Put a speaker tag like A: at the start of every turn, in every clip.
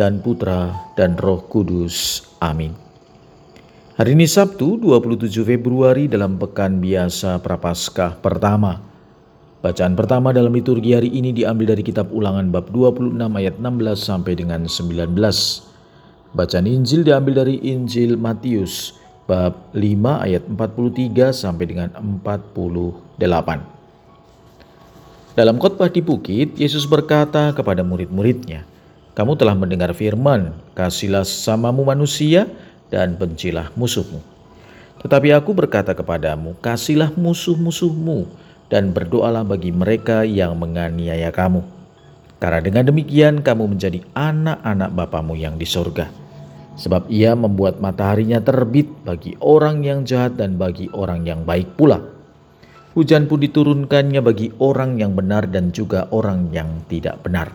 A: dan Putra dan Roh Kudus. Amin. Hari ini Sabtu 27 Februari dalam Pekan Biasa Prapaskah pertama. Bacaan pertama dalam liturgi hari ini diambil dari kitab ulangan bab 26 ayat 16 sampai dengan 19. Bacaan Injil diambil dari Injil Matius bab 5 ayat 43 sampai dengan 48. Dalam khotbah di bukit, Yesus berkata kepada murid-muridnya, Kamu telah mendengar firman, kasihlah samamu manusia, dan bencilah musuhmu. Tetapi aku berkata kepadamu, kasihlah musuh-musuhmu dan berdoalah bagi mereka yang menganiaya kamu. Karena dengan demikian kamu menjadi anak-anak Bapamu yang di sorga. Sebab ia membuat mataharinya terbit bagi orang yang jahat dan bagi orang yang baik pula. Hujan pun diturunkannya bagi orang yang benar dan juga orang yang tidak benar.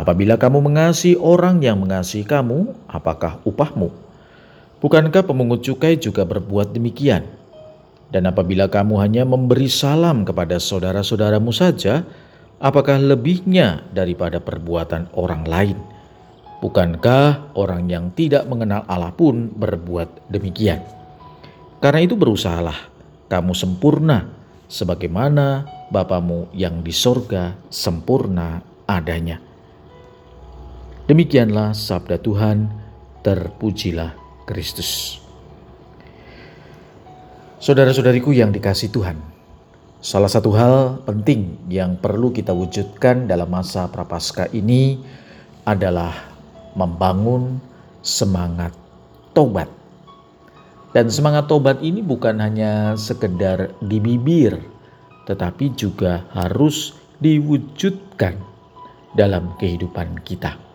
A: Apabila kamu mengasihi orang yang mengasihi kamu, apakah upahmu? Bukankah pemungut cukai juga berbuat demikian? Dan apabila kamu hanya memberi salam kepada saudara-saudaramu saja, apakah lebihnya daripada perbuatan orang lain? Bukankah orang yang tidak mengenal Allah pun berbuat demikian? Karena itu berusahalah kamu sempurna sebagaimana Bapamu yang di sorga sempurna adanya. Demikianlah sabda Tuhan, terpujilah Kristus. Saudara-saudariku yang dikasih Tuhan, salah satu hal penting yang perlu kita wujudkan dalam masa prapaskah ini adalah membangun semangat tobat. Dan semangat tobat ini bukan hanya sekedar di bibir, tetapi juga harus diwujudkan dalam kehidupan kita.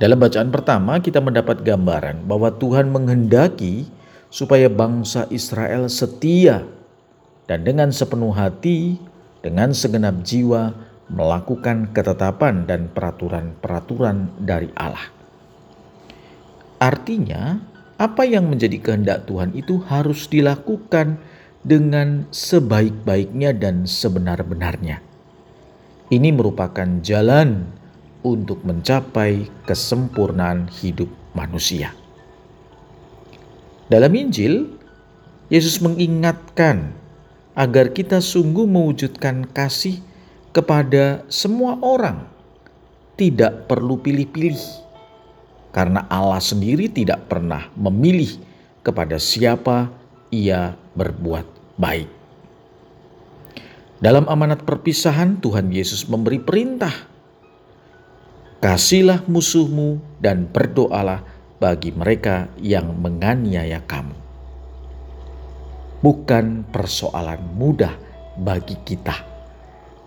A: Dalam bacaan pertama kita mendapat gambaran bahwa Tuhan menghendaki supaya bangsa Israel setia dan dengan sepenuh hati, dengan segenap jiwa melakukan ketetapan dan peraturan-peraturan dari Allah. Artinya, apa yang menjadi kehendak Tuhan itu harus dilakukan dengan sebaik-baiknya dan sebenar-benarnya. Ini merupakan jalan untuk mencapai kesempurnaan hidup manusia. Dalam Injil, Yesus mengingatkan agar kita sungguh mewujudkan kasih kepada semua orang, tidak perlu pilih-pilih, karena Allah sendiri tidak pernah memilih kepada siapa Ia berbuat baik. Dalam amanat perpisahan, Tuhan Yesus memberi perintah Kasihlah musuhmu dan berdoalah bagi mereka yang menganiaya kamu. Bukan persoalan mudah bagi kita,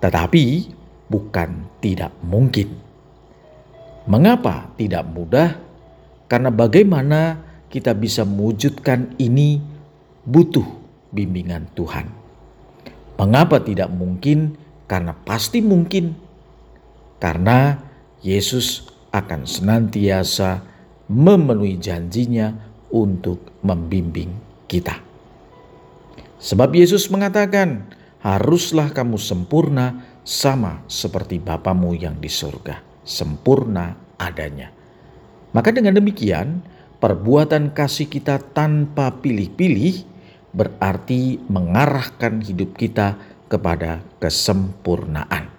A: tetapi bukan tidak mungkin. Mengapa tidak mudah? Karena bagaimana kita bisa mewujudkan ini butuh bimbingan Tuhan. Mengapa tidak mungkin? Karena pasti mungkin. Karena Yesus akan senantiasa memenuhi janjinya untuk membimbing kita. Sebab Yesus mengatakan, haruslah kamu sempurna sama seperti Bapamu yang di surga, sempurna adanya. Maka dengan demikian, perbuatan kasih kita tanpa pilih-pilih berarti mengarahkan hidup kita kepada kesempurnaan.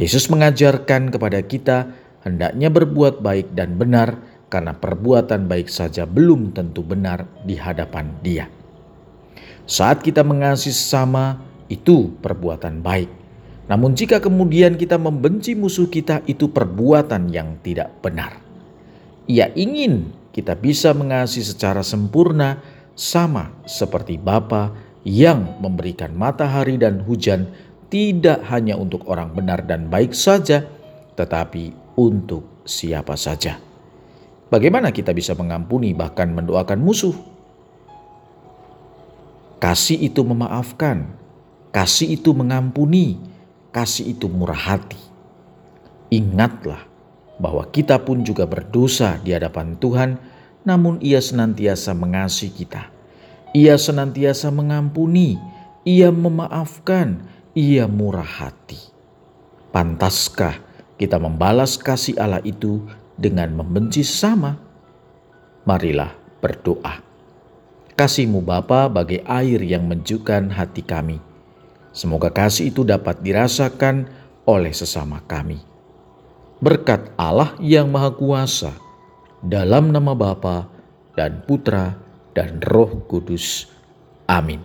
A: Yesus mengajarkan kepada kita hendaknya berbuat baik dan benar karena perbuatan baik saja belum tentu benar di hadapan Dia. Saat kita mengasihi sama, itu perbuatan baik. Namun jika kemudian kita membenci musuh kita, itu perbuatan yang tidak benar. Ia ingin kita bisa mengasihi secara sempurna sama seperti Bapa yang memberikan matahari dan hujan tidak hanya untuk orang benar dan baik saja, tetapi untuk siapa saja. Bagaimana kita bisa mengampuni, bahkan mendoakan musuh? Kasih itu memaafkan, kasih itu mengampuni, kasih itu murah hati. Ingatlah bahwa kita pun juga berdosa di hadapan Tuhan, namun Ia senantiasa mengasihi kita. Ia senantiasa mengampuni, Ia memaafkan, Ia murah hati. Pantaskah kita membalas kasih Allah itu dengan membenci sesama? Marilah berdoa. Kasihmu Bapa bagai air yang menjukan hati kami. Semoga kasih itu dapat dirasakan oleh sesama kami. Berkat Allah yang Maha Kuasa, dalam nama Bapa dan Putra dan Roh Kudus. Amin.